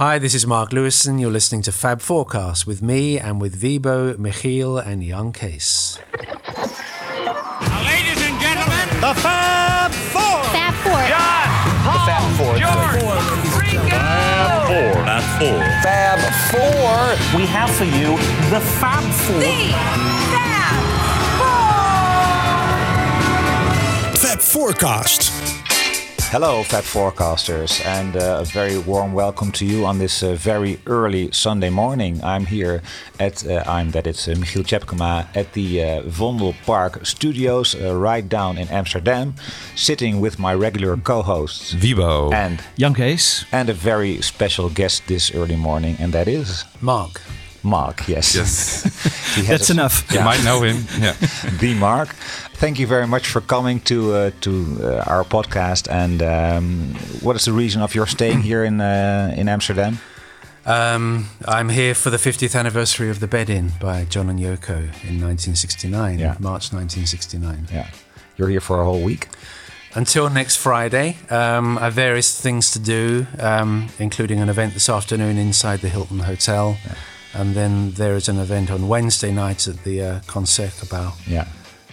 Hi, this is Mark Lewisohn. You're listening to Fab4Cast with me and with Vibo, Michiel, and Jan Kees. Ladies and gentlemen, The Fab Four. Fab Four. John, Paul, Fab Four. George, Ringo. Fab Four. Fab Four. we have for you the Fab Four. Fab4Cast. Hello, Fat Forecasters, and uh, a very warm welcome to you on this uh, very early Sunday morning. I'm here at, uh, I'm that it's uh, Michiel Tjepkema at the uh, Vondelpark Studios, uh, right down in Amsterdam, sitting with my regular co-hosts Vibo. and Jan Kees. and a very special guest this early morning, and that is Mark. Mark. Yes, Yes. That's a- enough. You Yeah. might know him. Yeah. the Mark. Thank you very much for coming to uh, to uh, our podcast. And um, what is the reason of your staying here in uh, in Amsterdam? Um, I'm here for the 50th anniversary of The Bed In by John and Yoko in 1969, Yeah. March 1969. Yeah, you're here for a whole week. Until next Friday, um, I have various things to do, um, including an event this afternoon inside the Hilton Hotel. And then there is an event on Wednesday night at the uh, Concertgebouw, Yeah,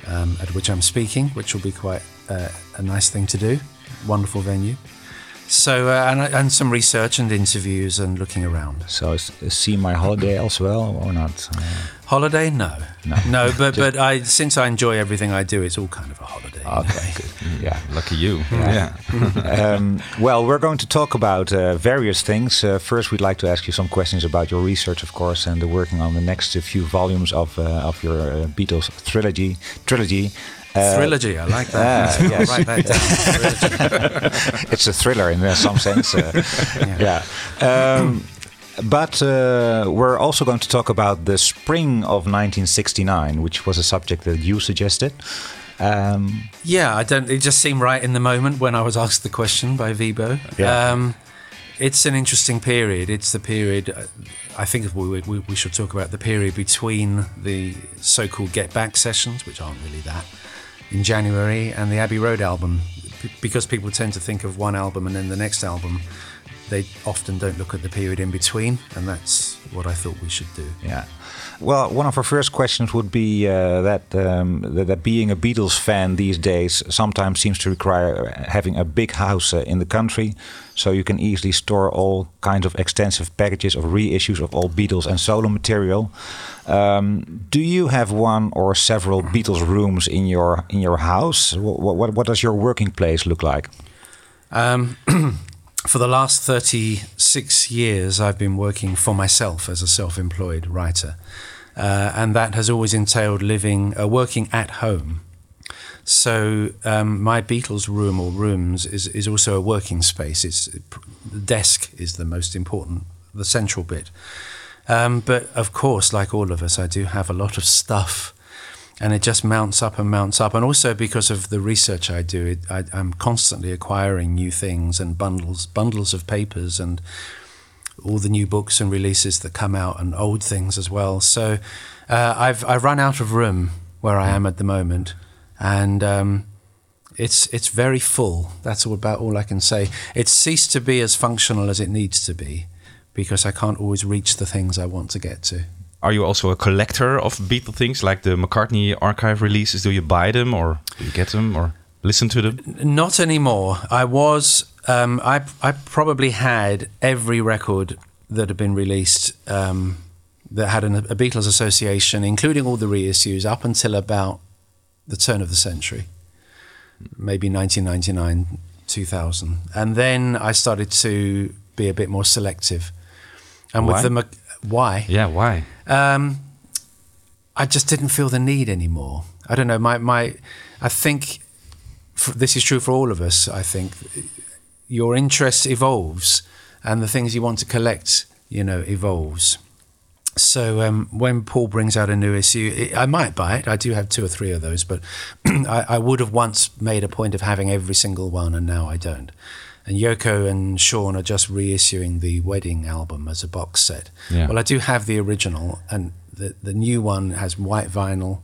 um, at which I'm speaking, which will be quite uh, a nice thing to do. Wonderful venue. So, uh, and, and some research and interviews and looking around. so is, is see my holiday as well or not? Uh, Holiday? No. No. no. but, but I, since I enjoy everything I do, it's all kind of a holiday. okay, good. Yeah. Lucky you. Yeah. um, well, we're going to talk about uh, various things. Uh, first, we'd like to ask you some questions about your research, of course, and the working on the next few volumes of uh, of your uh, Beatles trilogy. Trilogy. Uh, Trilogy, I like that. I'll yes. Write that down. it's a thriller in uh, some sense. Uh, yeah. Um, but uh, we're also going to talk about the spring of 1969, which was a subject that you suggested. Um, Yeah, I don't. It just seemed right in the moment when I was asked the question by Vibo. Yeah. Um, it's an interesting period. It's the period. uh, I think we, we, we should talk about the period between the so-called Get Back sessions, which aren't really that, in January, and the Abbey Road album, because people tend to think of one album and then the next album. They often don't look at the period in between, and that's what I thought we should do. yeah. Well, one of our first questions would be uh, that, um, that that being a Beatles fan these days sometimes seems to require having a big house uh, in the country, so you can easily store all kinds of extensive packages of reissues of all Beatles and solo material. Um, do you have one or several Beatles rooms in your in your house? What, what, what does your working place look like? Um, for the last 36 years, I've been working for myself as a self employed writer. Uh, and that has always entailed living, uh, working at home. So um, my Beatles room or rooms is, is also a working space. It's the desk is the most important, the central bit. Um, but of course, like all of us, I do have a lot of stuff, and it just mounts up and mounts up. And also because of the research I do, it, I, I'm constantly acquiring new things and bundles, bundles of papers, and all the new books and releases that come out, and old things as well. So uh, I've I've run out of room where I am at the moment, and um, it's it's very full. That's all about all I can say. It's ceased to be as functional as it needs to be because I can't always reach the things I want to get to. Are you also a collector of Beatle things like the McCartney archive releases? Do you buy them or do you get them or listen to them? Not anymore. I was. Um, I I probably had every record that had been released um, that had an, a Beatles association, including all the reissues, up until about the turn of the century, maybe 1999, 2000, and then I started to be a bit more selective. And Why? with the why? Yeah, why? Um, I just didn't feel the need anymore. I don't know. My my, I think f this is true for all of us. I think your interest evolves, and the things you want to collect, you know, evolves. So um, when Paul brings out a new issue, it, I might buy it. I do have two or three of those, but I, I would have once made a point of having every single one, and now I don't. And Yoko and Sean are just reissuing the wedding album as a box set. Yeah. Well, I do have the original, and the the new one has white vinyl,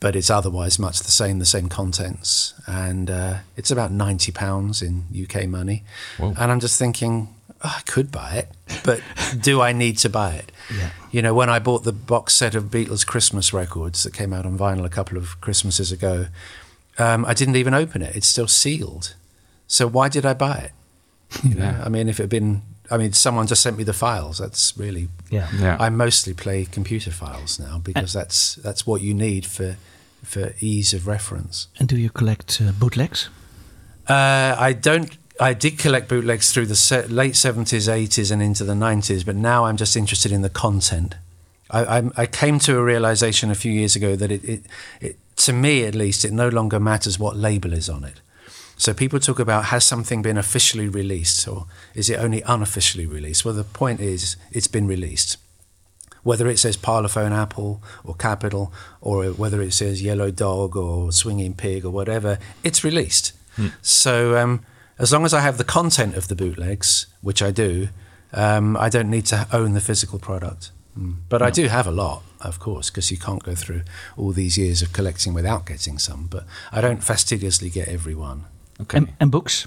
but it's otherwise much the same, the same contents, and uh, it's about ninety pounds in UK money. Whoa. And I'm just thinking, oh, I could buy it, but do I need to buy it? Yeah. You know, when I bought the box set of Beatles Christmas records that came out on vinyl a couple of Christmases ago, um, I didn't even open it. It's still sealed. So why did I buy it? You know, I mean, if it had been, I mean, someone just sent me the files. That's really. Yeah. Yeah. I mostly play computer files now because that's that's what you need for for ease of reference. And do you collect uh, bootlegs? Uh, I don't. I did collect bootlegs through the late seventies, eighties, and into the nineties, but now I'm just interested in the content. I, I, I came to a realization a few years ago that it, it, it, to me at least, it no longer matters what label is on it. So people talk about has something been officially released or is it only unofficially released? Well, the point is it's been released. Whether it says Parlophone Apple or Capitol or whether it says Yellow Dog or Swinging Pig or whatever, it's released. So um, as long as I have the content of the bootlegs, which I do, um, I don't need to own the physical product. Mm. But I do have a lot, of course, because you can't go through all these years of collecting without getting some. But I don't fastidiously get every one. Okay. And, and books?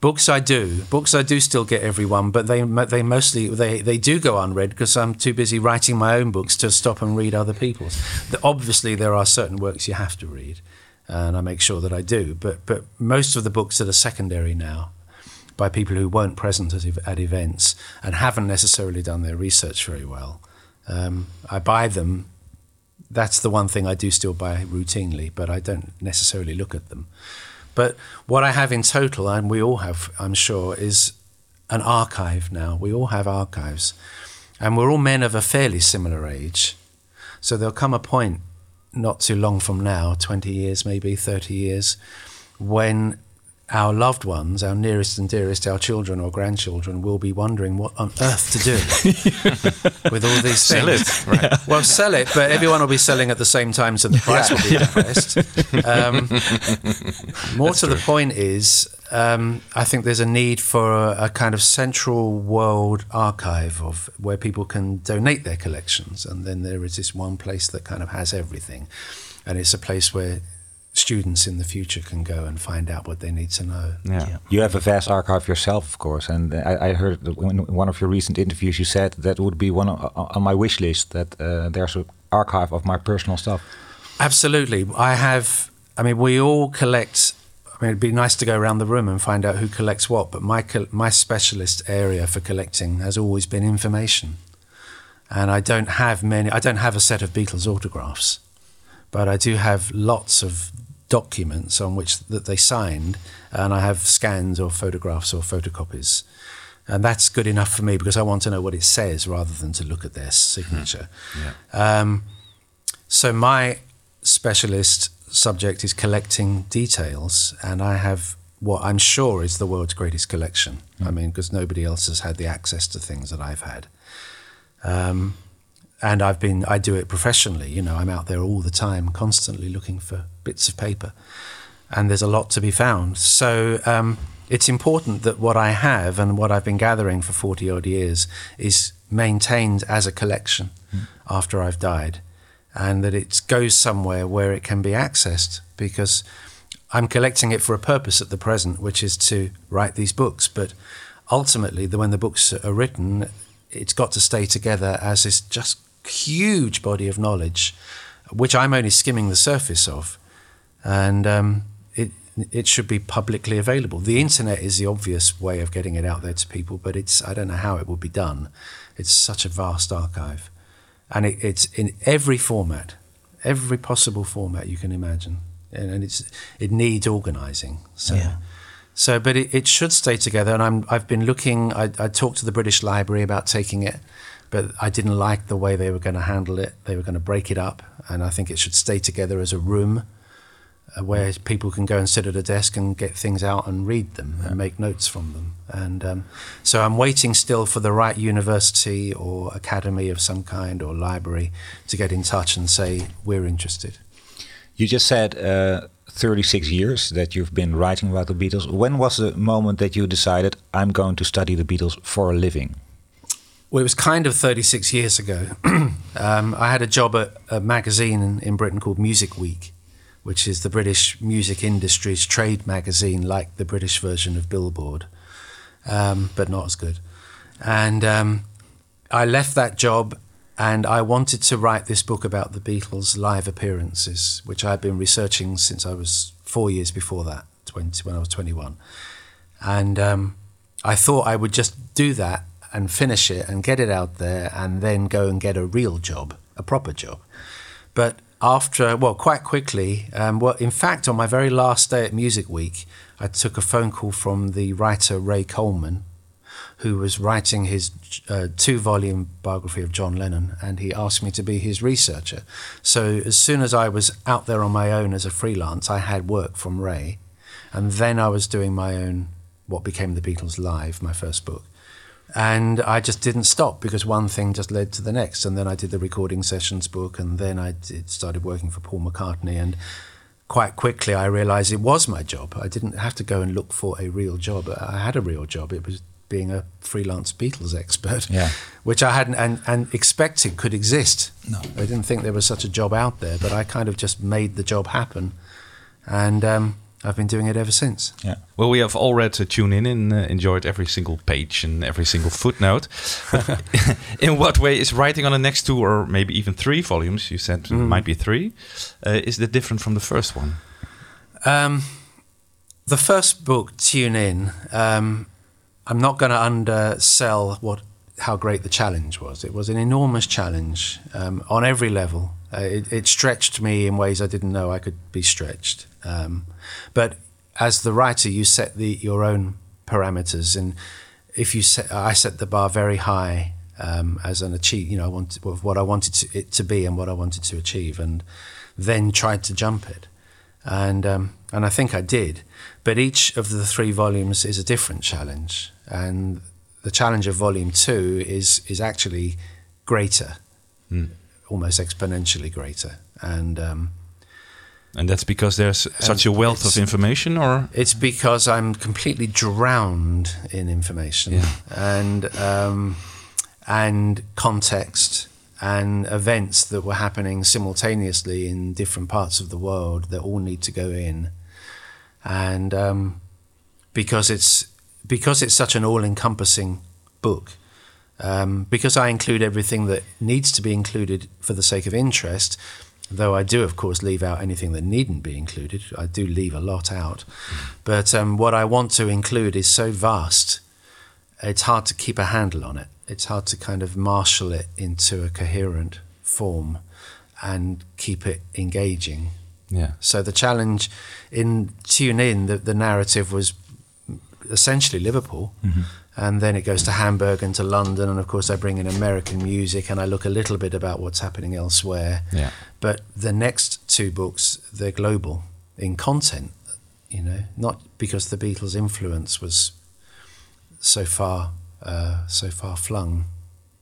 Books I do. Books I do still get everyone, but they they mostly they, they do go unread because I'm too busy writing my own books to stop and read other people's. The, obviously, there are certain works you have to read, and I make sure that I do. But but most of the books that are secondary now, by people who weren't present at, at events and haven't necessarily done their research very well, um, I buy them. That's the one thing I do still buy routinely, but I don't necessarily look at them. But what I have in total, and we all have, I'm sure, is an archive now. We all have archives. And we're all men of a fairly similar age. So there'll come a point not too long from now, 20 years, maybe 30 years, when our loved ones, our nearest and dearest, our children or grandchildren, will be wondering what on earth to do with all these Sell things. it. Right. Well, sell it, but everyone will be selling at the same time, so the price will be depressed. Um, more to the point is, um, I think there's a need for a, a kind of central world archive of where people can donate their collections, and then there is this one place that kind of has everything, and it's a place where students in the future can go and find out what they need to know. Yeah. You have a vast archive yourself, of course, and I, I heard in one of your recent interviews you said that would be one of, on my wish list that uh, there's an archive of my personal stuff. Absolutely. I have, I mean, we all collect. I mean, it'd be nice to go around the room and find out who collects what, but my, col- my specialist area for collecting has always been information. And I don't have many, I don't have a set of Beatles autographs, but I do have lots of documents on which that they signed, and I have scans or photographs or photocopies. And that's good enough for me because I want to know what it says rather than to look at their signature. Um, so my specialist subject is collecting details, and I have what I'm sure is the world's greatest collection. I mean, because nobody else has had the access to things that I've had. Um, and I've been, I do it professionally. You know, I'm out there all the time, constantly looking for bits of paper, and there's a lot to be found. So um, it's important that what I have and what I've been gathering for 40 odd years is maintained as a collection after I've died, and that it goes somewhere where it can be accessed because I'm collecting it for a purpose at the present, which is to write these books. But ultimately, the, when the books are written, it's got to stay together as this just huge body of knowledge, which I'm only skimming the surface of, and um, it it should be publicly available. The internet is the obvious way of getting it out there to people, but it's I don't know how it would be done. It's such a vast archive, and it, it's in every format, every possible format you can imagine, and, and it's it needs organising. So. Yeah. So, but it, it should stay together. And I'm, I've been looking, I, I talked to the British Library about taking it, but I didn't like the way they were going to handle it. They were going to break it up. And I think it should stay together as a room uh, where people can go and sit at a desk and get things out and read them and make notes from them. And um, so I'm waiting still for the right university or academy of some kind or library to get in touch and say, we're interested. You just said uh, 36 years that you've been writing about the Beatles. When was the moment that you decided, I'm going to study the Beatles for a living? Well, it was kind of 36 years ago. um, I had a job at a magazine in, in Britain called Music Week, which is the British music industry's trade magazine, like the British version of Billboard, um, but not as good. And um, I left that job and I wanted to write this book about the Beatles' live appearances, which I had been researching since I was four years before that, 20, when I was 21. And um, I thought I would just do that and finish it and get it out there and then go and get a real job, a proper job. But after, well, quite quickly, um, well, in fact, on my very last day at Music Week, I took a phone call from the writer Ray Coleman, who was writing his uh, two volume biography of John Lennon, and he asked me to be his researcher. So as soon as I was out there on my own as a freelance, I had work from Ray, and then I was doing my own, what became the Beatles Live, my first book. And I just didn't stop because one thing just led to the next. And then I did the recording sessions book, and then I did, started working for Paul McCartney. And quite quickly, I realized it was my job. I didn't have to go and look for a real job. I had a real job. It was being a freelance Beatles expert, Yeah. which I hadn't and, and expected could exist. No. I didn't think there was such a job out there, but I kind of just made the job happen, and um, I've been doing it ever since. Yeah. Well, we have all read uh, Tune In and uh, enjoyed every single page and every single footnote. In what way is writing on the next two or maybe even three volumes, you said Mm. might be three, uh, is that different from the first one? Um, the first book, Tune In, um, I'm not going to undersell what how great the challenge was. It was an enormous challenge um, on every level. Uh, it, it stretched me in ways I didn't know I could be stretched. Um, but as the writer, you set the your own parameters, and if you set, I set the bar very high um, as an achieve. You know, I wanted what I wanted to, it to be and what I wanted to achieve, and then tried to jump it and um, and I think I did. But each of the three volumes is a different challenge, and the challenge of volume two is is actually greater, almost exponentially greater, and. Um, And that's because there's such a wealth of information, or it's because I'm completely drowned in information and um, and context and events that were happening simultaneously in different parts of the world that all need to go in, and um, because it's because it's such an all-encompassing book. Um, because I include everything that needs to be included for the sake of interest, though I do, of course, leave out anything that needn't be included. I do leave a lot out. But um, what I want to include is so vast, it's hard to keep a handle on it. It's hard to kind of marshal it into a coherent form and keep it engaging. yeah, So the challenge in Tune In, the, the narrative was essentially Liverpool. And then it goes to Hamburg and to London. And of course, I bring in American music and I look a little bit about what's happening elsewhere. yeah. But the next two books, they're global in content, you know, not because the Beatles' influence was so far, uh, so far flung.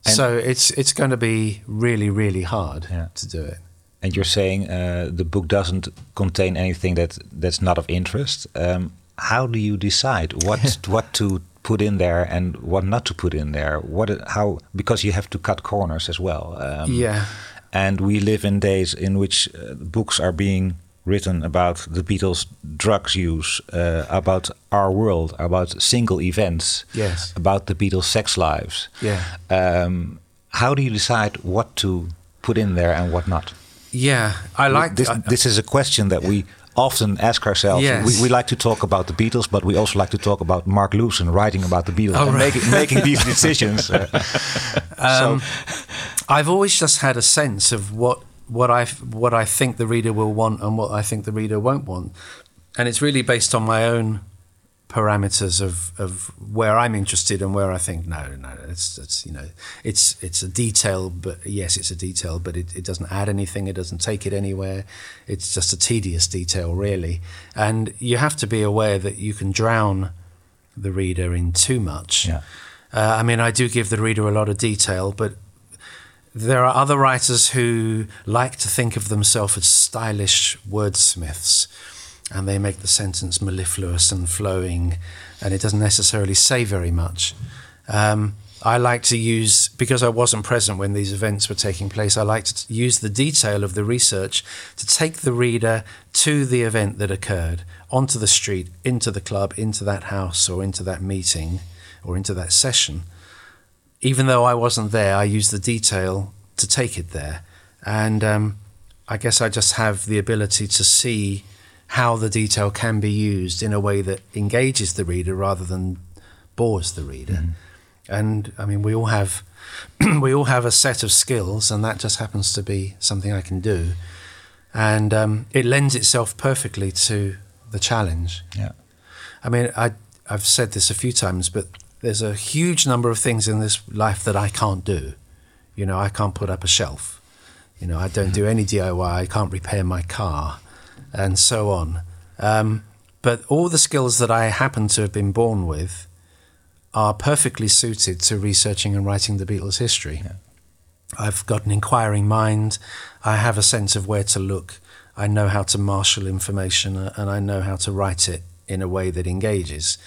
And- so it's it's going to be really, really hard Yeah. to do it. And you're saying uh, the book doesn't contain anything that that's not of interest. Um, how do you decide what what to put in there and what not to put in there? What how because you have to cut corners as well. Um, Yeah. And we live in days in which uh, books are being written about the Beatles' drugs use, uh, about our world, about single events, Yes. about the Beatles' sex lives. Yeah. Um, how do you decide what to put in there and what not? Yeah, I like this. I- this is a question that we often ask ourselves. Yes. We, we like to talk about the Beatles, but we also like to talk about Mark Lewisohn writing about the Beatles Oh, and right. making, making these decisions. Uh, Um, so, I've always just had a sense of what what I what I think the reader will want and what I think the reader won't want, and it's really based on my own parameters of, of where I'm interested and where I think no no it's it's you know it's it's a detail but yes it's a detail but it, it doesn't add anything. It doesn't take it anywhere. It's just a tedious detail really. And you have to be aware that you can drown the reader in too much. Yeah. uh, I mean I do give the reader a lot of detail but there are other writers who like to think of themselves as stylish wordsmiths and they make the sentence mellifluous and flowing and it doesn't necessarily say very much. Um, I like to use, because I wasn't present when these events were taking place, I like to use the detail of the research to take the reader to the event that occurred, onto the street, into the club, into that house, or into that meeting, or into that session even though I wasn't there, I used the detail to take it there. And um, I guess I just have the ability to see how the detail can be used in a way that engages the reader rather than bores the reader. And I mean, we all have we all have a set of skills, and that just happens to be something I can do. And um, it lends itself perfectly to the challenge. Yeah. I mean, I, I've said this a few times, but there's a huge number of things in this life that I can't do. You know, I can't put up a shelf. You know, I don't do any DIY. I can't repair my car, and so on. Um, but all the skills that I happen to have been born with are perfectly suited to researching and writing the Beatles' history. I've got an inquiring mind. I have a sense of where to look. I know how to marshal information, uh, and I know how to write it in a way that engages.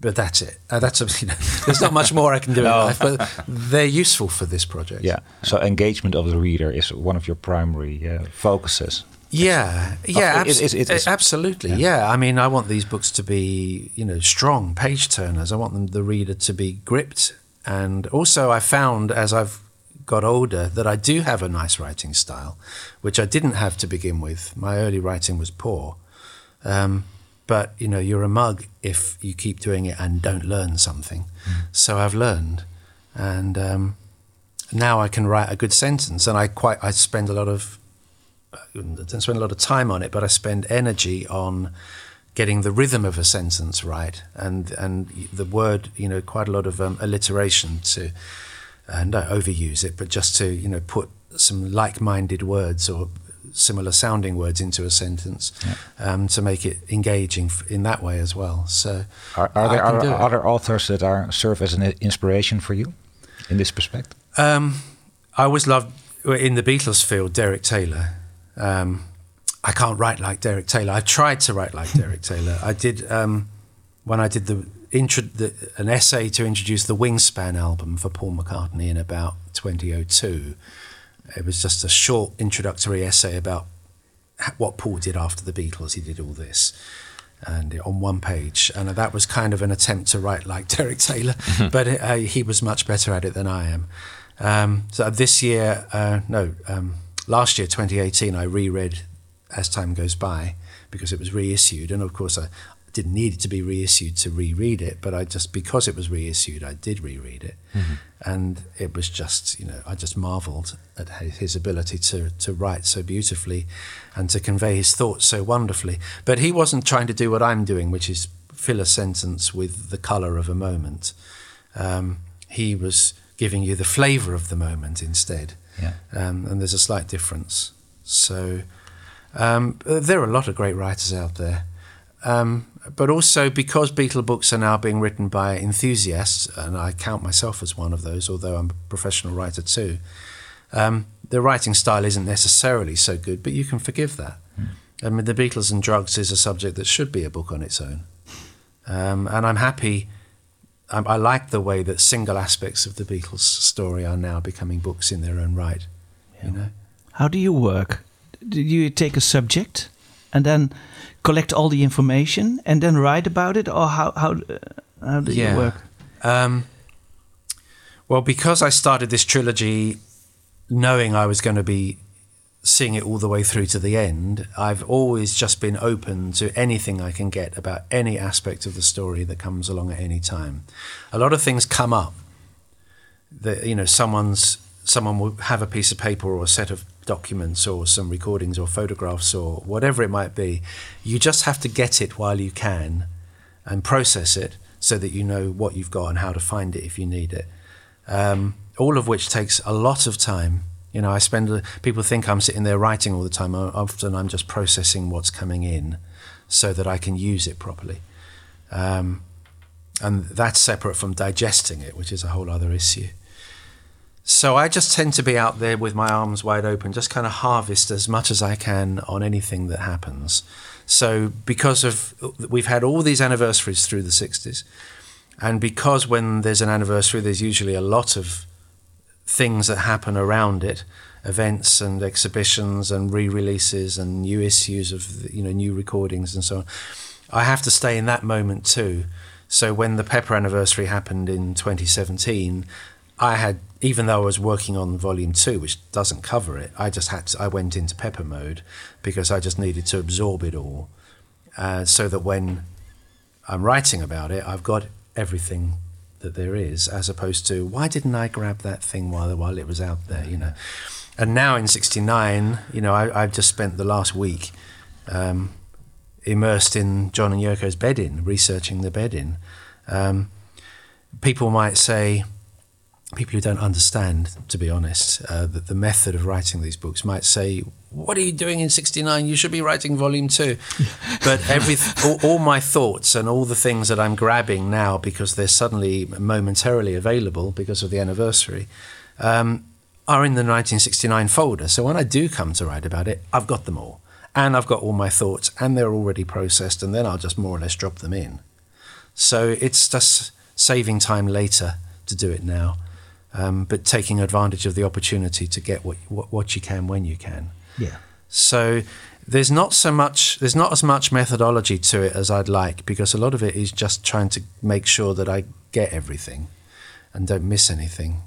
But that's it. Uh, that's you know, there's not much more I can do in life, but they're useful for this project. Yeah. So engagement of the reader is one of your primary uh, focuses. Yeah, yeah, It- it- it- it's- absolutely. Yeah. I mean, I want these books to be, you know, strong page turners. I want them, the reader to be gripped, and also I found as I've got older that I do have a nice writing style, which I didn't have to begin with. My early writing was poor, um, but you know, you're a mug if you keep doing it and don't learn something. So I've learned, and um, now I can write a good sentence, and I quite I spend a lot of don't spend a lot of time on it, but I spend energy on getting the rhythm of a sentence right, and and the word, you know, quite a lot of um, alliteration to, and I overuse it, but just to you know put some like-minded words or similar sounding words into a sentence um, to make it engaging in that way as well. So Are, are there are other authors that are serve as an inspiration for you in this perspective? Um, I always loved in the Beatles field Derek Taylor. Um, I can't write like Derek Taylor. I tried to write like Derek Taylor. I did um, when I did the, intro, the an essay to introduce the Wingspan album for Paul McCartney in about 2002. It was just a short introductory essay about what Paul did after the Beatles. He did all this, and on one page, and that was kind of an attempt to write like Derek Taylor, but uh, he was much better at it than I am. Um, so this year, uh, no, um, last year, 2018, I reread As Time Goes By because it was reissued, and of course I didn't need it to be reissued to reread it, but I just because it was reissued, I did reread it, and it was just you know I just marvelled at his ability to to write so beautifully, and to convey his thoughts so wonderfully. But he wasn't trying to do what I'm doing, which is fill a sentence with the colour of a moment. Um, he was giving you the flavour of the moment instead, Yeah. um, and there's a slight difference. So um, there are a lot of great writers out there. Um, but also because Beatle books are now being written by enthusiasts, and I count myself as one of those, although I'm a professional writer too, um, the writing style isn't necessarily so good, but you can forgive that. I mean, The Beatles and Drugs is a subject that should be a book on its own. Um, and I'm happy, I, I like the way that single aspects of the Beatles story are now becoming books in their own right. You know? How do you work? Do you take a subject and then collect all the information and then write about it, or how how uh, how do you work? Um, well, because I started this trilogy knowing I was going to be seeing it all the way through to the end, I've always just been open to anything I can get about any aspect of the story that comes along at any time. A lot of things come up that you know someone's someone will have a piece of paper or a set of documents or some recordings or photographs or whatever it might be you just have to get it while you can and process it so that you know what you've got and how to find it if you need it um, all of which takes a lot of time you know i spend people think i'm sitting there writing all the time. Often i'm just processing what's coming in so that i can use it properly. Um, and that's separate from digesting it which is a whole other issue. So I just tend to be out there with my arms wide open, just kind of harvest as much as I can on anything that happens. So because of we've had all these anniversaries through the 60s, and because when there's an anniversary, there's usually a lot of things that happen around it, events and exhibitions and re-releases and new issues of you know new recordings and so on. I have to stay in that moment too. So when the Pepper anniversary happened in 2017, I had, even though I was working on volume two, which doesn't cover it, I just had to, I went into pepper mode because I just needed to absorb it all, uh, so that when I'm writing about it, I've got everything that there is, as opposed to why didn't I grab that thing while while it was out there, you know. And now in '69, you know, I, I've just spent the last week um, immersed in John and Yoko's bed-in, researching the bed-in. Um, people might say, people who don't understand, to be honest, uh, that the method of writing these books might say, "What are you doing in '69? You should be writing volume two. but every all, all, my thoughts and all the things that I'm grabbing now because they're suddenly momentarily available because of the anniversary. Um, are in the 1969 folder. So when I do come to write about it, I've got them all. And I've got all my thoughts, and they're already processed, and then I'll just more or less drop them in. So it's just saving time later to do it now, um, but taking advantage of the opportunity to get what, what, what you can when you can. Yeah. So there's not so much there's not as much methodology to it as I'd like because a lot of it is just trying to make sure that I get everything and don't miss anything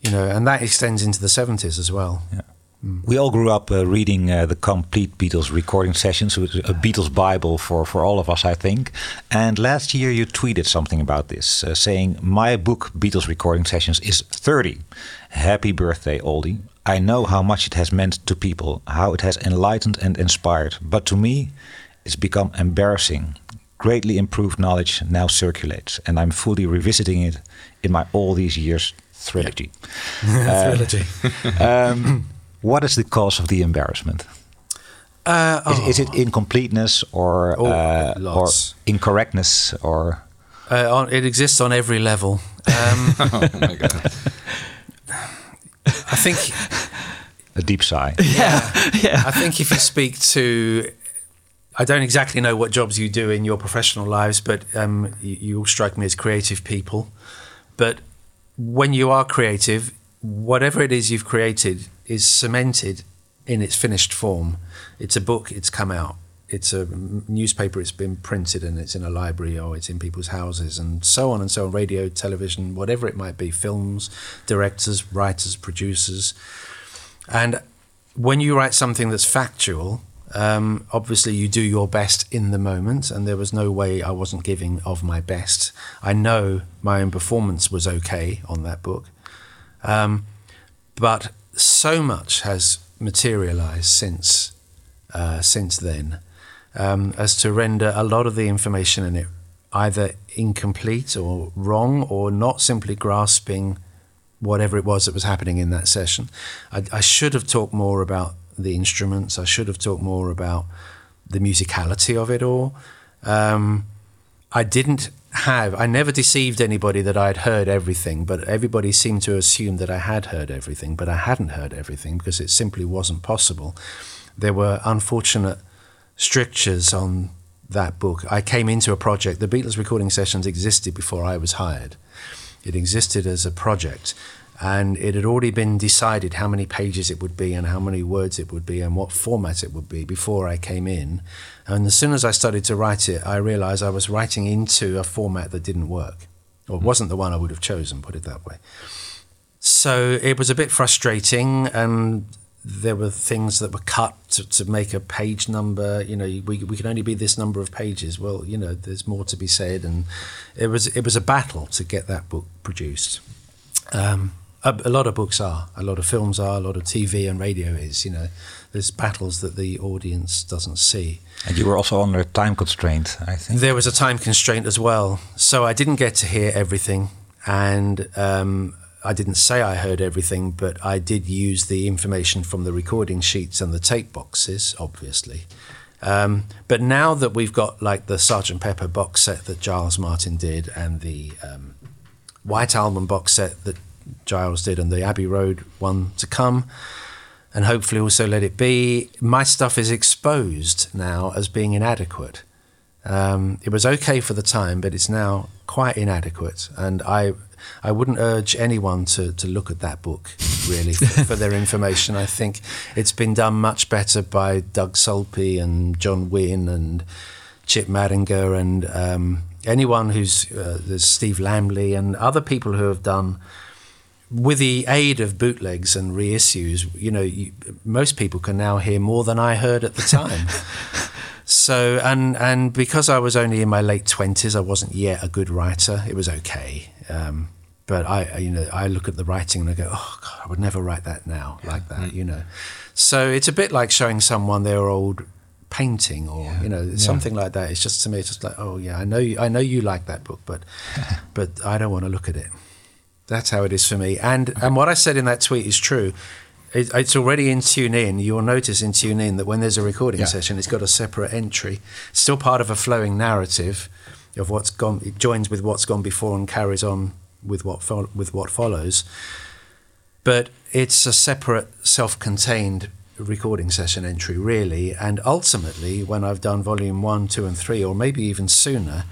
you know, and that extends into the 70s as well. Yeah. We all grew up uh, reading uh, the complete Beatles recording sessions, which a Beatles Bible for, for all of us, I think. And last year you tweeted something about this, uh, saying, My book, Beatles Recording Sessions, is 30. Happy birthday, Oldie. I know how much it has meant to people, how it has enlightened and inspired. But to me, it's become embarrassing. Greatly improved knowledge now circulates, and I'm fully revisiting it in my all these years trilogy. Uh, trilogy. um, what is the cause of the embarrassment? Uh, oh. is, is, it incompleteness or oh, uh, or incorrectness or? Uh, on, it exists on every level. Um, oh my god! I think a deep sigh. Yeah, yeah. I think if you speak to, I don't exactly know what jobs you do in your professional lives, but um, you, you all strike me as creative people. But when you are creative, whatever it is you've created is cemented in its finished form. It's a book, it's come out. It's a newspaper, it's been printed and it's in a library or it's in people's houses and so on and so on. Radio, television, whatever it might be, films, directors, writers, producers. And when you write something that's factual, um, obviously, you do your best in the moment, and there was no way I wasn't giving of my best. I know my own performance was okay on that book, um, but so much has materialized since uh, since then um, as to render a lot of the information in it either incomplete or wrong or not simply grasping whatever it was that was happening in that session. I, I should have talked more about the instruments. I should have talked more about the musicality of it all. Um, I didn't have, I never deceived anybody that I'd heard everything, but everybody seemed to assume that I had heard everything, but I hadn't heard everything because it simply wasn't possible. There were unfortunate strictures on that book. I came into a project, the Beatles recording sessions existed before I was hired. It existed as a project and it had already been decided how many pages it would be and how many words it would be and what format it would be before I came in. And as soon as I started to write it, I realized I was writing into a format that didn't work, or wasn't the one I would have chosen, put it that way. So it was a bit frustrating, and there were things that were cut to, to make a page number. You know, we, we can only be this number of pages. Well, you know, there's more to be said, and it was it was a battle to get that book produced. Um, a, a, lot of books are, a lot of films are, a lot of TV and radio is. You know, there's battles that the audience doesn't see. And you were also under a time constraint, I think. There was a time constraint as well, so I didn't get to hear everything, and um, I didn't say I heard everything, but I did use the information from the recording sheets and the tape boxes, obviously. Um, but now that we've got like the Sergeant Pepper box set that Giles Martin did and the um, White Album box set that Giles did and the Abbey Road one to come, and hopefully also Let It Be. My stuff is exposed now as being inadequate. Um, it was okay for the time, but it's now quite inadequate, and I I wouldn't urge anyone to, to look at that book really for, for, their information. I think it's been done much better by Doug Sulpy and John Winn and Chip Madinger and um, anyone who's uh, there's Steve Lamley and other people who have done with the aid of bootlegs and reissues, you know, you, most people can now hear more than I heard at the time. so, and and because I was only in my late twenties, I wasn't yet a good writer. It was okay, um, but I, you know, I look at the writing and I go, oh God, I would never write that now yeah. like that, you know. So it's a bit like showing someone their old painting or yeah. you know something yeah. like that. It's just to me, it's just like, oh yeah, I know, you, I know you like that book, but but I don't want to look at it. That's how it is for me. And and what I said in that tweet is true. It, it's already in Tune In. You'll notice in Tune In that when there's a recording yeah. session, it's got a separate entry. It's still part of a flowing narrative of what's gone. It joins with what's gone before and carries on with what fo- with what follows. But it's a separate, self-contained recording session entry, really. And ultimately, when I've done volume one, two, and three, or maybe even sooner,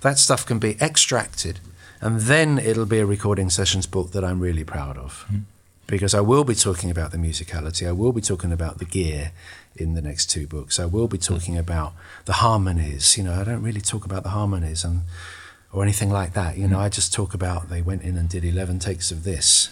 that stuff can be extracted and then it'll be a recording sessions book that I'm really proud of. Mm. Because I will be talking about the musicality, I will be talking about the gear in the next two books. I will be talking mm. about the harmonies. You know, I don't really talk about the harmonies and or anything like that. You know, mm. I just talk about they went in and did 11 takes of this.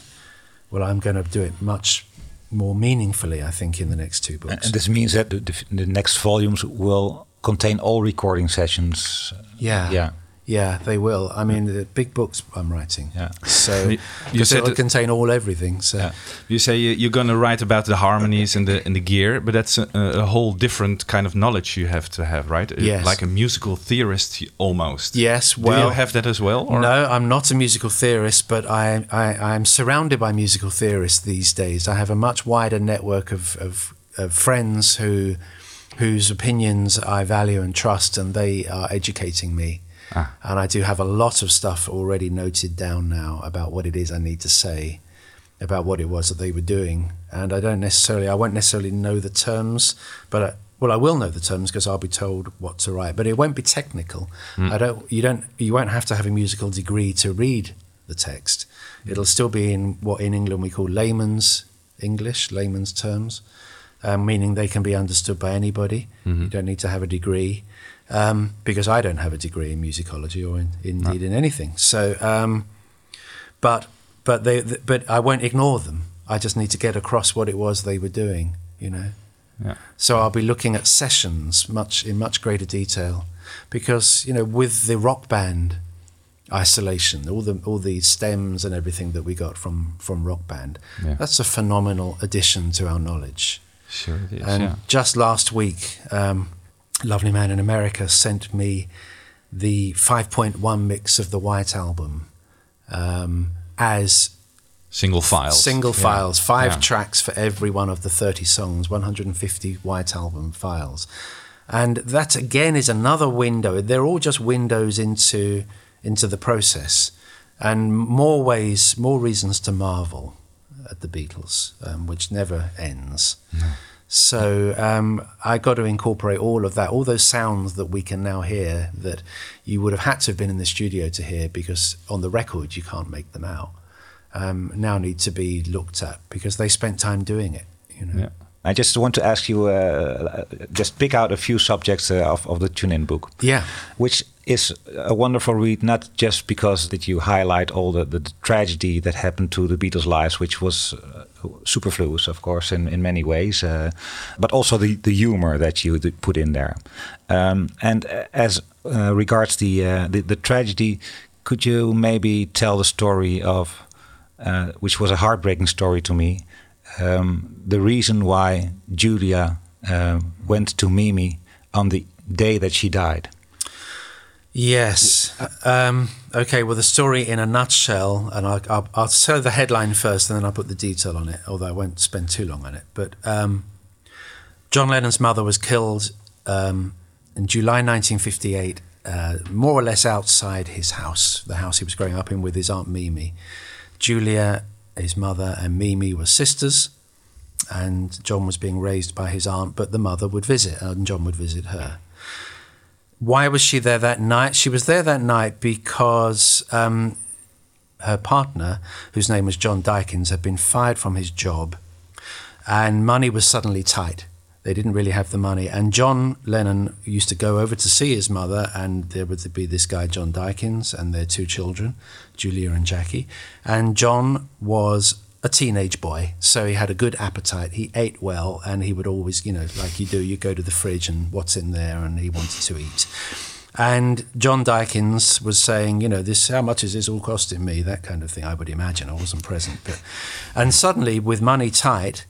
Well, I'm going to do it much more meaningfully, I think, in the next two books. And this means that the, the, the next volumes will contain all recording sessions. Yeah. Yeah. Yeah, they will. I mean, the big books I'm writing. Yeah. So you, said it'll contain all everything. So yeah. you say you're going to write about the harmonies and the and the gear, but that's a, a, whole different kind of knowledge you have to have, right? Uh, yes. Like a musical theorist almost. Yes. Well, do you have that as well? Or? No, I'm not a musical theorist, but I, I I'm surrounded by musical theorists these days. I have a much wider network of, of, of friends who whose opinions I value and trust, and they are educating me. Ah. And I do have a lot of stuff already noted down now about what it is I need to say about what it was that they were doing. And I don't necessarily, I won't necessarily know the terms, but I, well, I will know the terms because I'll be told what to write. But it won't be technical. Mm. I don't. You don't. You won't have to have a musical degree to read the text. It'll still be in what in England we call layman's English, layman's terms, um, meaning they can be understood by anybody. Mm-hmm. You don't need to have a degree um, because I don't have a degree in musicology or in, indeed no. in anything. So, um, but but they but I won't ignore them. I just need to get across what it was they were doing. You know. Yeah. So I'll be looking at sessions much in much greater detail, because you know with the rock band isolation, all the all the stems and everything that we got from from rock band, yeah. that's a phenomenal addition to our knowledge. Sure it is. And yeah. just last week, um, lovely man in America sent me the 5.1 mix of the White Album um, as single files. Single yeah. files, five yeah. tracks for every one of the 30 songs, 150 White Album files. And that again is another window. They're all just windows into into the process, and more ways, more reasons to marvel at the Beatles, um, which never ends. No. So um, I got to incorporate all of that, all those sounds that we can now hear that you would have had to have been in the studio to hear because on the record you can't make them out. Um, now need to be looked at because they spent time doing it. You know. Yeah. I just want to ask you, uh, just pick out a few subjects uh, of, of the Tune In book. Yeah. Which is a wonderful read, not just because that you highlight all the, the, tragedy that happened to the Beatles' lives, which was uh, superfluous, of course, in, in many ways, uh, but also the, the humor that you put in there. Um, and as uh, regards the, uh, the, the tragedy, could you maybe tell the story of, uh, which was a heartbreaking story to me, um, the reason why Julia uh, went to Mimi on the day that she died? Yes. Um, okay. Well, the story in a nutshell, and I'll, I'll, I'll tell the headline first, and then I'll put the detail on it. Although I won't spend too long on it. But um, John Lennon's mother was killed um, in July 1958, uh, more or less outside his house, the house he was growing up in with his aunt Mimi. Julia, his mother, and Mimi were sisters, and John was being raised by his aunt, but the mother would visit, and John would visit her why was she there that night? She was there that night because um, her partner, whose name was John Dykins, had been fired from his job, and money was suddenly tight. They didn't really have the money. And John Lennon used to go over to see his mother, and there would be this guy, John Dykins, and their two children, Julia and Jackie. And John was a teenage boy, so he had a good appetite. He ate well, and he would always, you know, like you do, you go to the fridge and what's in there, and he wanted to eat. And John Dykins was saying, you know, this how much is this all costing me? That kind of thing. I would imagine. I wasn't present, but and suddenly, with money tight,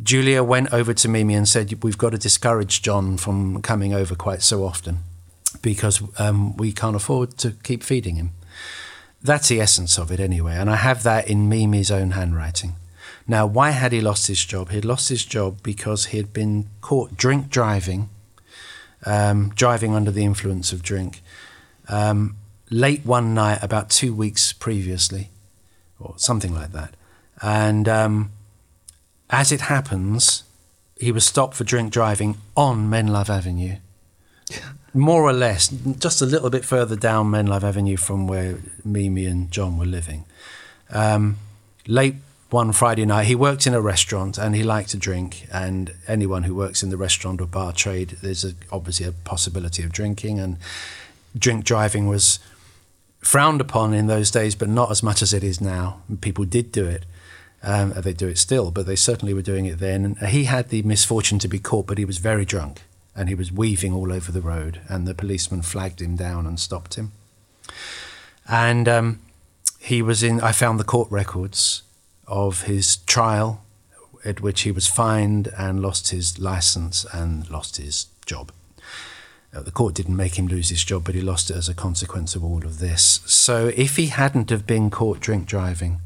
Julia went over to Mimi and said, "We've got to discourage John from coming over quite so often because um, we can't afford to keep feeding him." That's the essence of it, anyway. And I have that in Mimi's own handwriting. Now, why had he lost his job? He had lost his job because he had been caught drink driving um, driving under the influence of drink, um, late one night, about two weeks previously, or something like that. And um, as it happens, he was stopped for drink driving on Menlove Avenue. More or less, just a little bit further down Menlove Avenue from where Mimi and John were living. Um, late one Friday night. He worked in a restaurant and he liked to drink. And anyone who works in the restaurant or bar trade, there's a, obviously a possibility of drinking. And drink driving was frowned upon in those days, but not as much as it is now. People did do it. Um, they do it still, but they certainly were doing it then. And he had the misfortune to be caught, but he was very drunk and he was weaving all over the road. And the policeman flagged him down and stopped him. And um, he was in, I found the court records of his trial, at which he was fined and lost his license and lost his job. Uh, the court didn't make him lose his job, but he lost it as a consequence of all of this. So if he hadn't have been caught drink driving,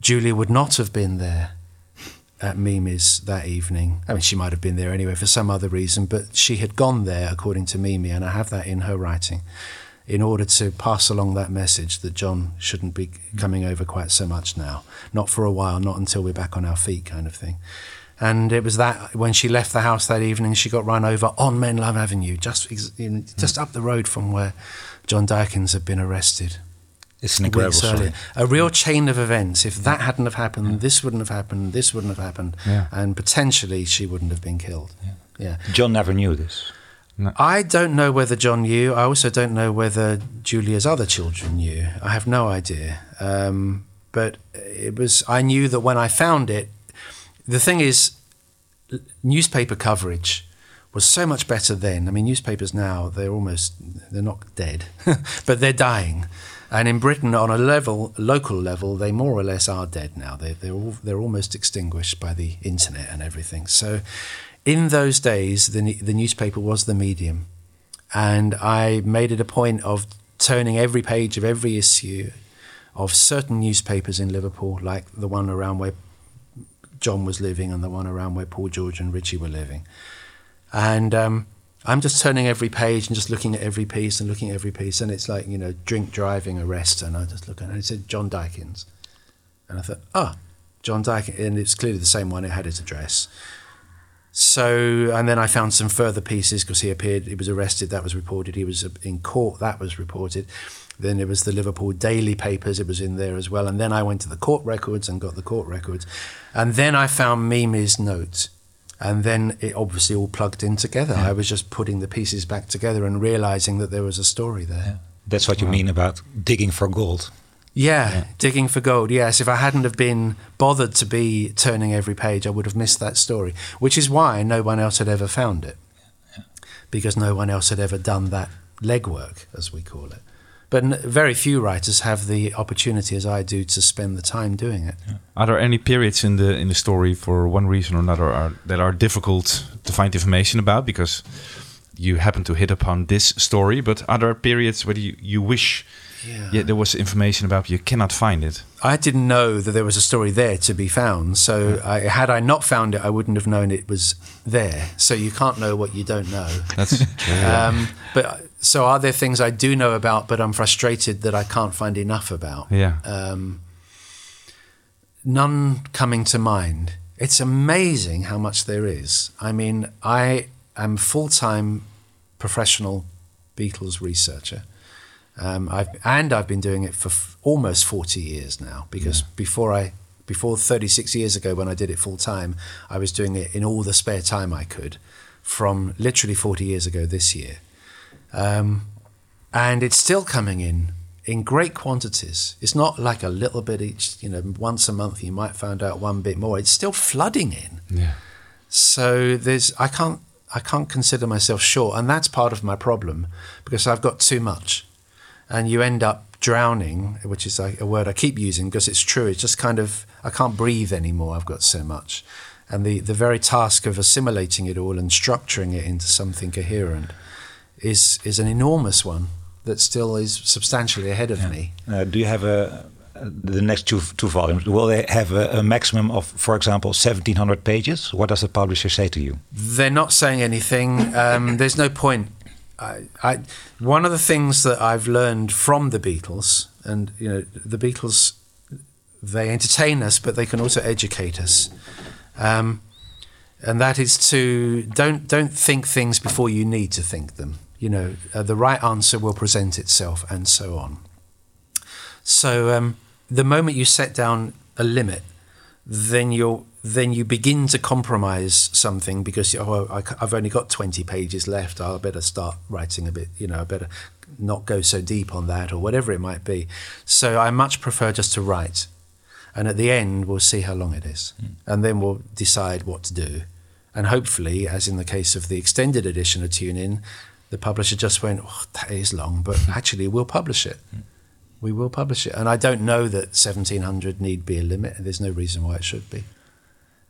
Julie would not have been there at Mimi's that evening. I mean, she might have been there anyway for some other reason, but she had gone there, according to Mimi, and I have that in her writing in order to pass along that message that John shouldn't be coming over quite so much now. Not for a while, not until we're back on our feet, kind of thing. And it was that when she left the house that evening, she got run over on Menlove Avenue, just just up the road from where John Dykins had been arrested. It's an incredible story. A real chain of events. If that hadn't have happened, yeah. this wouldn't have happened, this wouldn't have happened, yeah. and potentially she wouldn't have been killed. Yeah. yeah. John never knew this. No. I don't know whether John knew. I also don't know whether Julia's other children knew. I have no idea. Um, but it was. I knew that when I found it. The thing is, newspaper coverage was so much better then. I mean, newspapers now they're almost they're not dead, but they're dying. And in Britain, on a level, local level, they more or less are dead now. They, they're all, they're almost extinguished by the internet and everything. So in those days, the, the newspaper was the medium. And I made it a point of turning every page of every issue of certain newspapers in Liverpool, like the one around where John was living and the one around where Paul George and Richie were living. And um, I'm just turning every page and just looking at every piece and looking at every piece. And it's like, you know, drink driving arrest. And I just look at it and it said John Dykins. And I thought, ah, oh, John Dykins. And it's clearly the same one, it had his address. So, and then I found some further pieces because he appeared, he was arrested, that was reported. He was in court, that was reported. Then it was the Liverpool Daily papers, it was in there as well. And then I went to the court records and got the court records. And then I found Mimi's notes. And then it obviously all plugged in together. Yeah. I was just putting the pieces back together and realizing that there was a story there. Yeah. That's what you wow. mean about digging for gold. Yeah, yeah, digging for gold. Yes, if I hadn't have been bothered to be turning every page, I would have missed that story. Which is why no one else had ever found it, because no one else had ever done that legwork, as we call it. But very few writers have the opportunity, as I do, to spend the time doing it. Yeah. Are there any periods in the in the story, for one reason or another, are, that are difficult to find information about because you happen to hit upon this story? But are there periods where you, you wish yeah. yeah, there was information about you cannot find it. I didn't know that there was a story there to be found. So yeah. I, had I not found it, I wouldn't have known it was there. So you can't know what you don't know. That's true. um, but so are there things I do know about, but I'm frustrated that I can't find enough about? Yeah. Um, none coming to mind. It's amazing how much there is. I mean, I am full time professional Beatles researcher. Um, I've, and I've been doing it for f- almost 40 years now because yeah. before I Before 36 years ago, when I did it full time, I was doing it in all the spare time I could, from literally 40 years ago this year. Um, and it's still coming in in great quantities. It's not like a little bit each, you know, once a month you might find out one bit more. It's still flooding in. Yeah. So there's I can't I can't consider myself short, and that's part of my problem because I've got too much, and you end up drowning, which is a, a word I keep using because it's true. It's just kind of I can't breathe anymore. I've got so much, and the the very task of assimilating it all and structuring it into something coherent is is an enormous one that still is substantially ahead of me. Uh, do you have a the next two two volumes? Will they have a, a maximum of, for example, seventeen hundred pages? What does the publisher say to you? They're not saying anything. Um, there's no point. I, I, one of the things that I've learned from the Beatles, and you know, the Beatles, they entertain us, but they can also educate us. Um, and that is to don't don't think things before you need to think them. You know, uh, the right answer will present itself, and so on. So um, the moment you set down a limit, then you'll then you begin to compromise something because oh I, have only got 20 pages left i better start writing a bit you know i better not go so deep on that or whatever it might be so i much prefer just to write and at the end we'll see how long it is mm. and then we'll decide what to do and hopefully as in the case of the extended edition of tune in the publisher just went oh, that is long but actually we'll publish it mm. we will publish it and i don't know that 1700 need be a limit there's no reason why it should be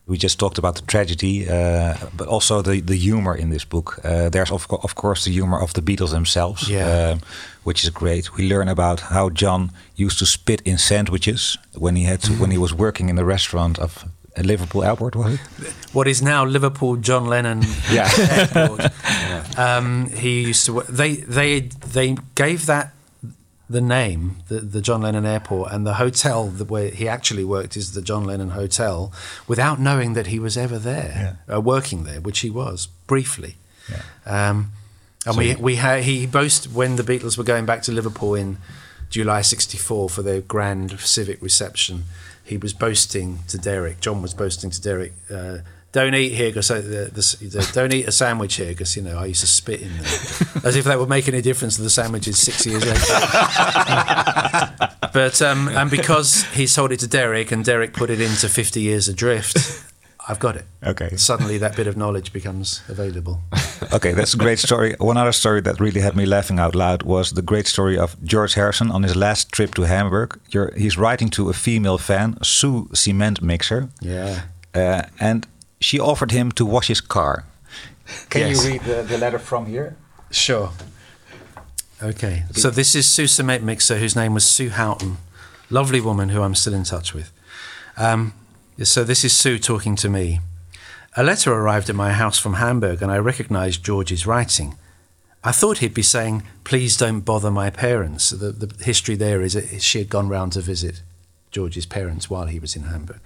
we just talked about the tragedy, uh, but also the, the humor in this book. Uh, there's of, of course the humor of the Beatles themselves, yeah. uh, which is great. We learn about how John used to spit in sandwiches when he had to, when he was working in the restaurant of Liverpool Airport, was it? What is now Liverpool John Lennon yeah. Airport. yeah. Um, he used to. They they they gave that the name, the, the John Lennon Airport, and the hotel where he actually worked is the John Lennon Hotel, without knowing that he was ever there, yeah. uh, working there, which he was briefly. Yeah. Um, and so we we had he boasted when the Beatles were going back to Liverpool in July '64 for their grand civic reception. He was boasting to Derek. John was boasting to Derek. Uh, don't eat here because don't eat a sandwich here because you know I used to spit in there, as if that would make any difference to the sandwiches six years later. but um, and because he sold it to Derek and Derek put it into Fifty Years Adrift, I've got it. Okay. Suddenly, that bit of knowledge becomes available. okay, that's a great story. One other story that really had me laughing out loud was the great story of George Harrison on his last trip to Hamburg. You're, he's writing to a female fan, Sue Cement Mixer. Yeah. Uh, and she offered him to wash his car. Can yes. you read the, the letter from here? Sure. Okay. So this is Sue Cement Mixer, whose name was Sue Houghton. Lovely woman who I'm still in touch with. Um, so this is Sue talking to me. A letter arrived at my house from Hamburg and I recognized George's writing. I thought he'd be saying, please don't bother my parents. The, the history there is that she had gone round to visit George's parents while he was in Hamburg.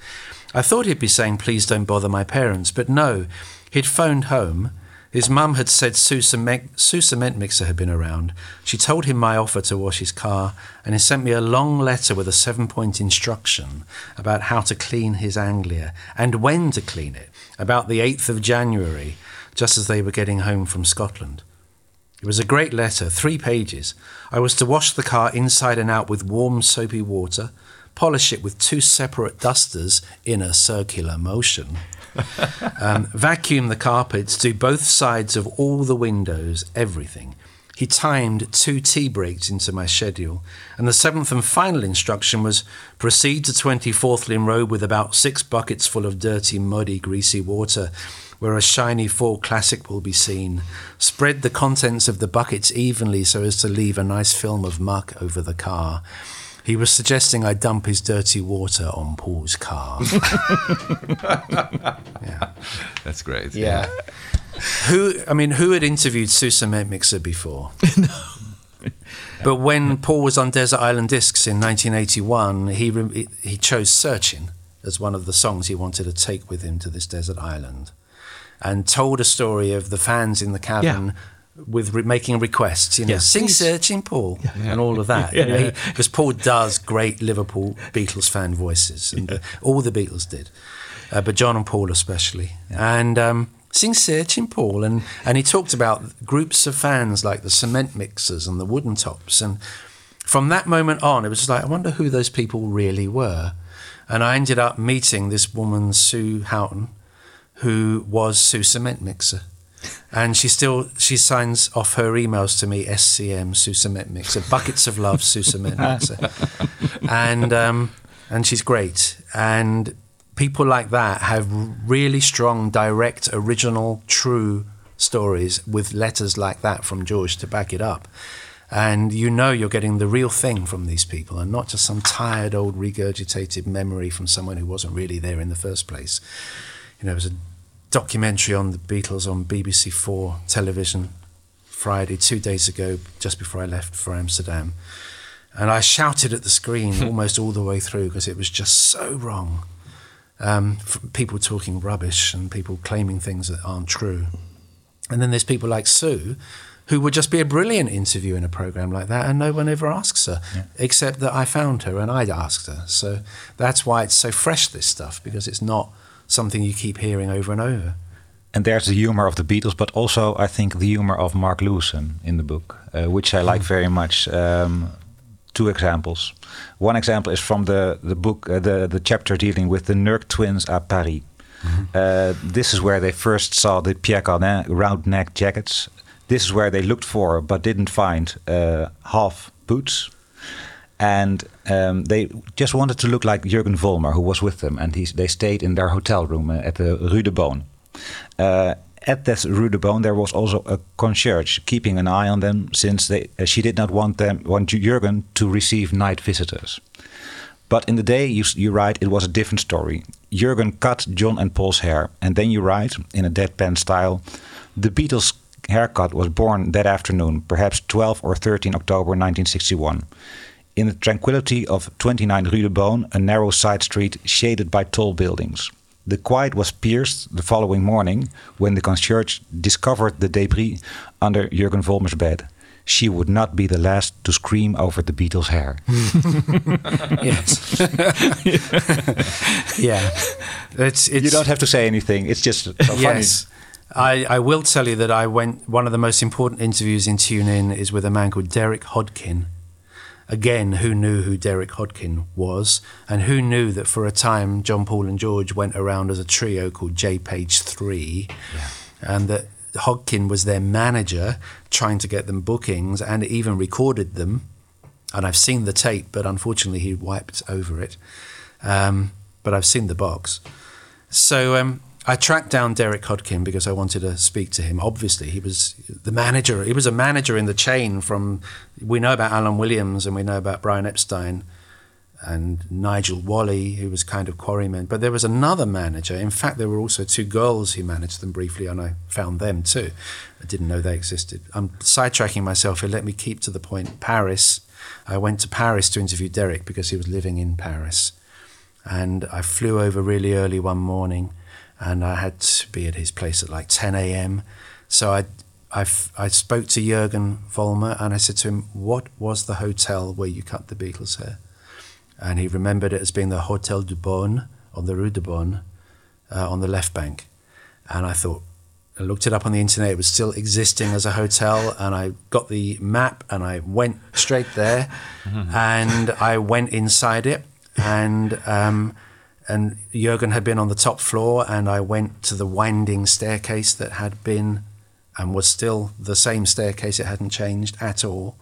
I thought he'd be saying, please don't bother my parents, but no, he'd phoned home. His mum had said Sue Cement, Mixer had been around. She told him my offer to wash his car, and he sent me a long letter with a seven point instruction about how to clean his Anglia and when to clean it, about the 8th of January, just as they were getting home from Scotland. It was a great letter, three pages. I was to wash the car inside and out with warm, soapy water, polish it with two separate dusters in a circular motion. um, vacuum the carpets, do both sides of all the windows, everything. He timed two tea breaks into my schedule, and the seventh and final instruction was proceed to 20 Forthlin Road with about six buckets full of dirty, muddy, greasy water, where a shiny Ford Classic will be seen. Spread the contents of the buckets evenly so as to leave a nice film of muck over the car. He was suggesting I dump his dirty water on Paul's car. yeah, that's great. Yeah. who? I mean, who had interviewed Cement Mixer before? no. But when Paul was on Desert Island Discs in 1981, he he chose "Searching" as one of the songs he wanted to take with him to this desert island, and told a story of the fans in the cabin. Yeah with re- making requests, you know, Yeah. sing. Searching Paul and all of that. You know, Because Paul does great Liverpool Beatles fan voices, and all the Beatles did, uh, but John and Paul especially. And um, sing Searching Paul, and and he talked about groups of fans like the Cement Mixers and the Wooden Tops, and from that moment on, it was just like I wonder who those people really were. And I ended up meeting this woman, Sue Houghton, who was Sue Cement Mixer. And she still she signs off her emails to me SCM Sue Cement Mixer buckets of love Sue Cement Mixer, and um, and she's great. And people like that have really strong, direct, original, true stories with letters like that from George to back it up. And you know you're getting the real thing from these people and not just some tired old regurgitated memory from someone who wasn't really there in the first place. You know, it was a documentary on the Beatles on BBC Four television Friday, two days ago, just before I left for Amsterdam. And I shouted at the screen almost all the way through because it was just so wrong. Um, f- people talking rubbish and people claiming things that aren't true. And then there's people like Sue, who would just be a brilliant interview in a program like that, and no one ever asks her, except that I found her and I'd asked her. So that's why it's so fresh, this stuff, because it's not something you keep hearing over and over. And there's the humor of the Beatles, but also I think the humor of Mark Lewisohn in the book, uh, which I like very much. Um, two examples. One example is from the the book, uh, the the chapter dealing with the Nerk twins at Paris. Uh, this is where they first saw the Pierre Cardin round neck jackets. This is where they looked for but didn't find uh, half boots. And um, they just wanted to look like Jürgen Vollmer, who was with them. And he, they stayed in their hotel room uh, at the Rue de Beaune. Uh, at this Rue de Beaune, there was also a concierge keeping an eye on them, since they, uh, she did not want them want Jürgen to receive night visitors. But in the day, you, you write it was a different story. Jürgen cut John and Paul's hair, and then you write in a deadpan style, the Beatles' haircut was born that afternoon, perhaps 12 or 13 October 1961. In the tranquility of 29 Rue de Beaune, a narrow side street shaded by tall buildings. The quiet was pierced the following morning when the concierge discovered the debris under Jürgen Vollmer's bed. She would not be the last to scream over the Beatles' hair. yes. yeah. It's, it's, you don't have to say anything. It's just so funny. Yes. I, I will tell you that I went, one of the most important interviews in Tune In is with a man called Derek Hodkin. Again, who knew who Derek Hodkin was, and who knew that for a time John Paul and George went around as a trio called Japage 3, and that Hodkin was their manager trying to get them bookings and even recorded them. And I've seen the tape, but unfortunately he wiped over it. Um, but I've seen the box. So um, I tracked down Derek Hodkin because I wanted to speak to him. Obviously, he was the manager. He was a manager in the chain from. We know about Alan Williams and we know about Brian Epstein and Nigel Walley, who was kind of quarryman. But there was another manager. In fact, there were also two girls who managed them briefly, and I found them too. I didn't know they existed. I'm sidetracking myself here. Let me keep to the point. Paris. I went to Paris to interview Derek because he was living in Paris. And I flew over really early one morning and I had to be at his place at like 10 a.m. So I, I, I spoke to Jürgen Vollmer and I said to him, What was the hotel where you cut the Beatles' hair? And he remembered it as being the Hotel du Beaune on the Rue de Beaune uh, on the left bank. And I thought, I looked it up on the internet, it was still existing as a hotel. And I got the map and I went straight there and I went inside it. And um, and Jürgen had been on the top floor, and I went to the winding staircase that had been and was still the same staircase. It hadn't changed at all.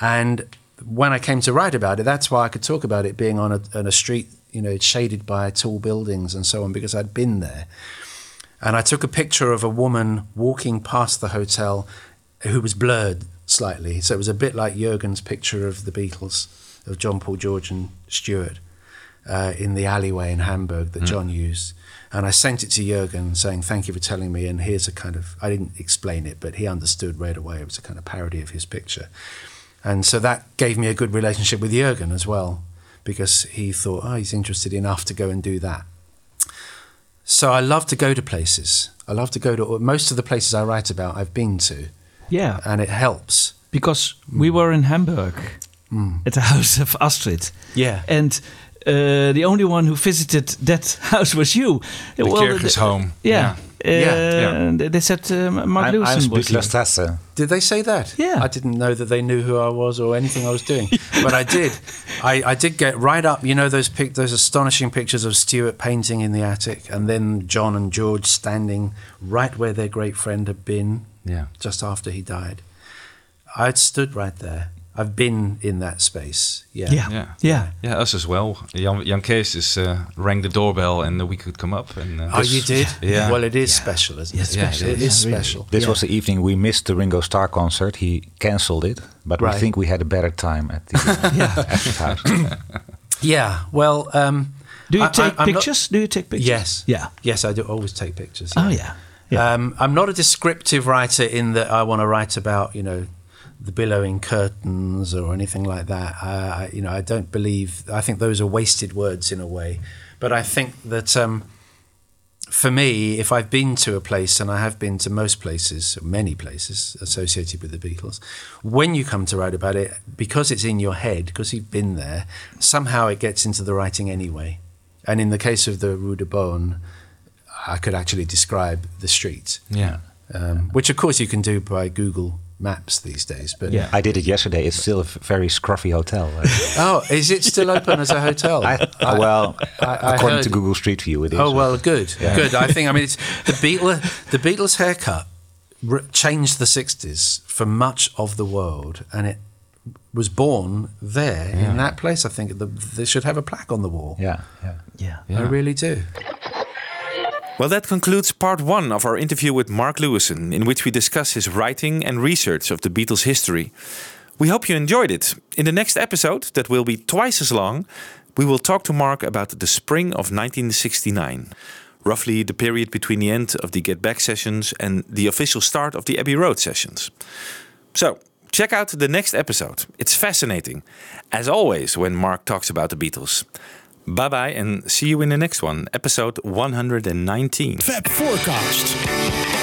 And when I came to write about it, that's why I could talk about it being on a, on a street, you know, shaded by tall buildings and so on, because I'd been there. And I took a picture of a woman walking past the hotel who was blurred slightly. So it was a bit like Jürgen's picture of the Beatles, of John Paul George and Stuart uh, in the alleyway in Hamburg that hmm. John used. And I sent it to Jürgen saying, Thank you for telling me. And here's a kind of, I didn't explain it, but he understood right away. It was a kind of parody of his picture. And so that gave me a good relationship with Jürgen as well, because he thought, oh, he's interested enough to go and do that. So I love to go to places. I love to go to most of the places I write about, I've been to. Yeah. and it helps. because we mm. were in Hamburg mm. at the house of Astrid. Yeah. And uh, the only one who visited that house was you. The Well, Kirch's home. Yeah. Uh, Yeah, yeah. They said uh, Mark I'm, I'm Lewisohn was here. Did they say that? Yeah. I didn't know that they knew who I was or anything I was doing, but I did. I, I did get right up. You know those pic, those astonishing pictures of Stuart painting in the attic, and then John and George standing right where their great friend had been Yeah. just after he died. I'd stood right there. I've been in that space. Yeah. Yeah. Yeah. Yeah. Yeah, us as well. Jan, Jan Kees is, uh, rang the doorbell and uh, we could come up. And, uh, Oh, you did? Yeah. Well, it is special, isn't Yeah, it? special. It Yeah, is really. special. This Yeah. was the evening we missed the Ringo Starr concert. He cancelled it, but we think we had a better time at the Yeah. Astrid house. Yeah. Well, um, Do you I- I- take I'm not- pictures? Do you take pictures? Yes. Yeah. Yes, I do always take pictures. Oh yeah. Yeah. Um, I'm not a descriptive writer in that I want to write about, you know, the billowing curtains or anything like that. Uh, I, you know, I don't believe. I think those are wasted words in a way. But I think that um, for me, if I've been to a place, and I have been to most places, many places associated with the Beatles, when you come to write about it, because it's in your head, because you've been there, somehow it gets into the writing anyway. And in the case of the Rue de Beaune, I could actually describe the street, yeah. um, which of course you can do by Google Maps these days. But Yeah. I did it yesterday. It's still a very scruffy hotel. Oh, is it still open as a hotel? I, uh, well, I according heard- to Google Street View, it is. Oh well, good, good. I think I mean it's the Beatles. The Beatles haircut r- changed the '60s for much of the world, and it was born there in that place. I think the, they should have a plaque on the wall. Yeah, yeah. yeah. I really do. Well, that concludes part one of our interview with Mark Lewisohn, in which we discuss his writing and research of the Beatles' history. We hope you enjoyed it. In the next episode, that will be twice as long, we will talk to Mark about the spring of 1969, roughly the period between the end of the Get Back sessions and the official start of the Abbey Road sessions. So, check out the next episode. It's fascinating, as always, when Mark talks about the Beatles. Bye bye, and see you in the next one, episode 119. Fab4Cast.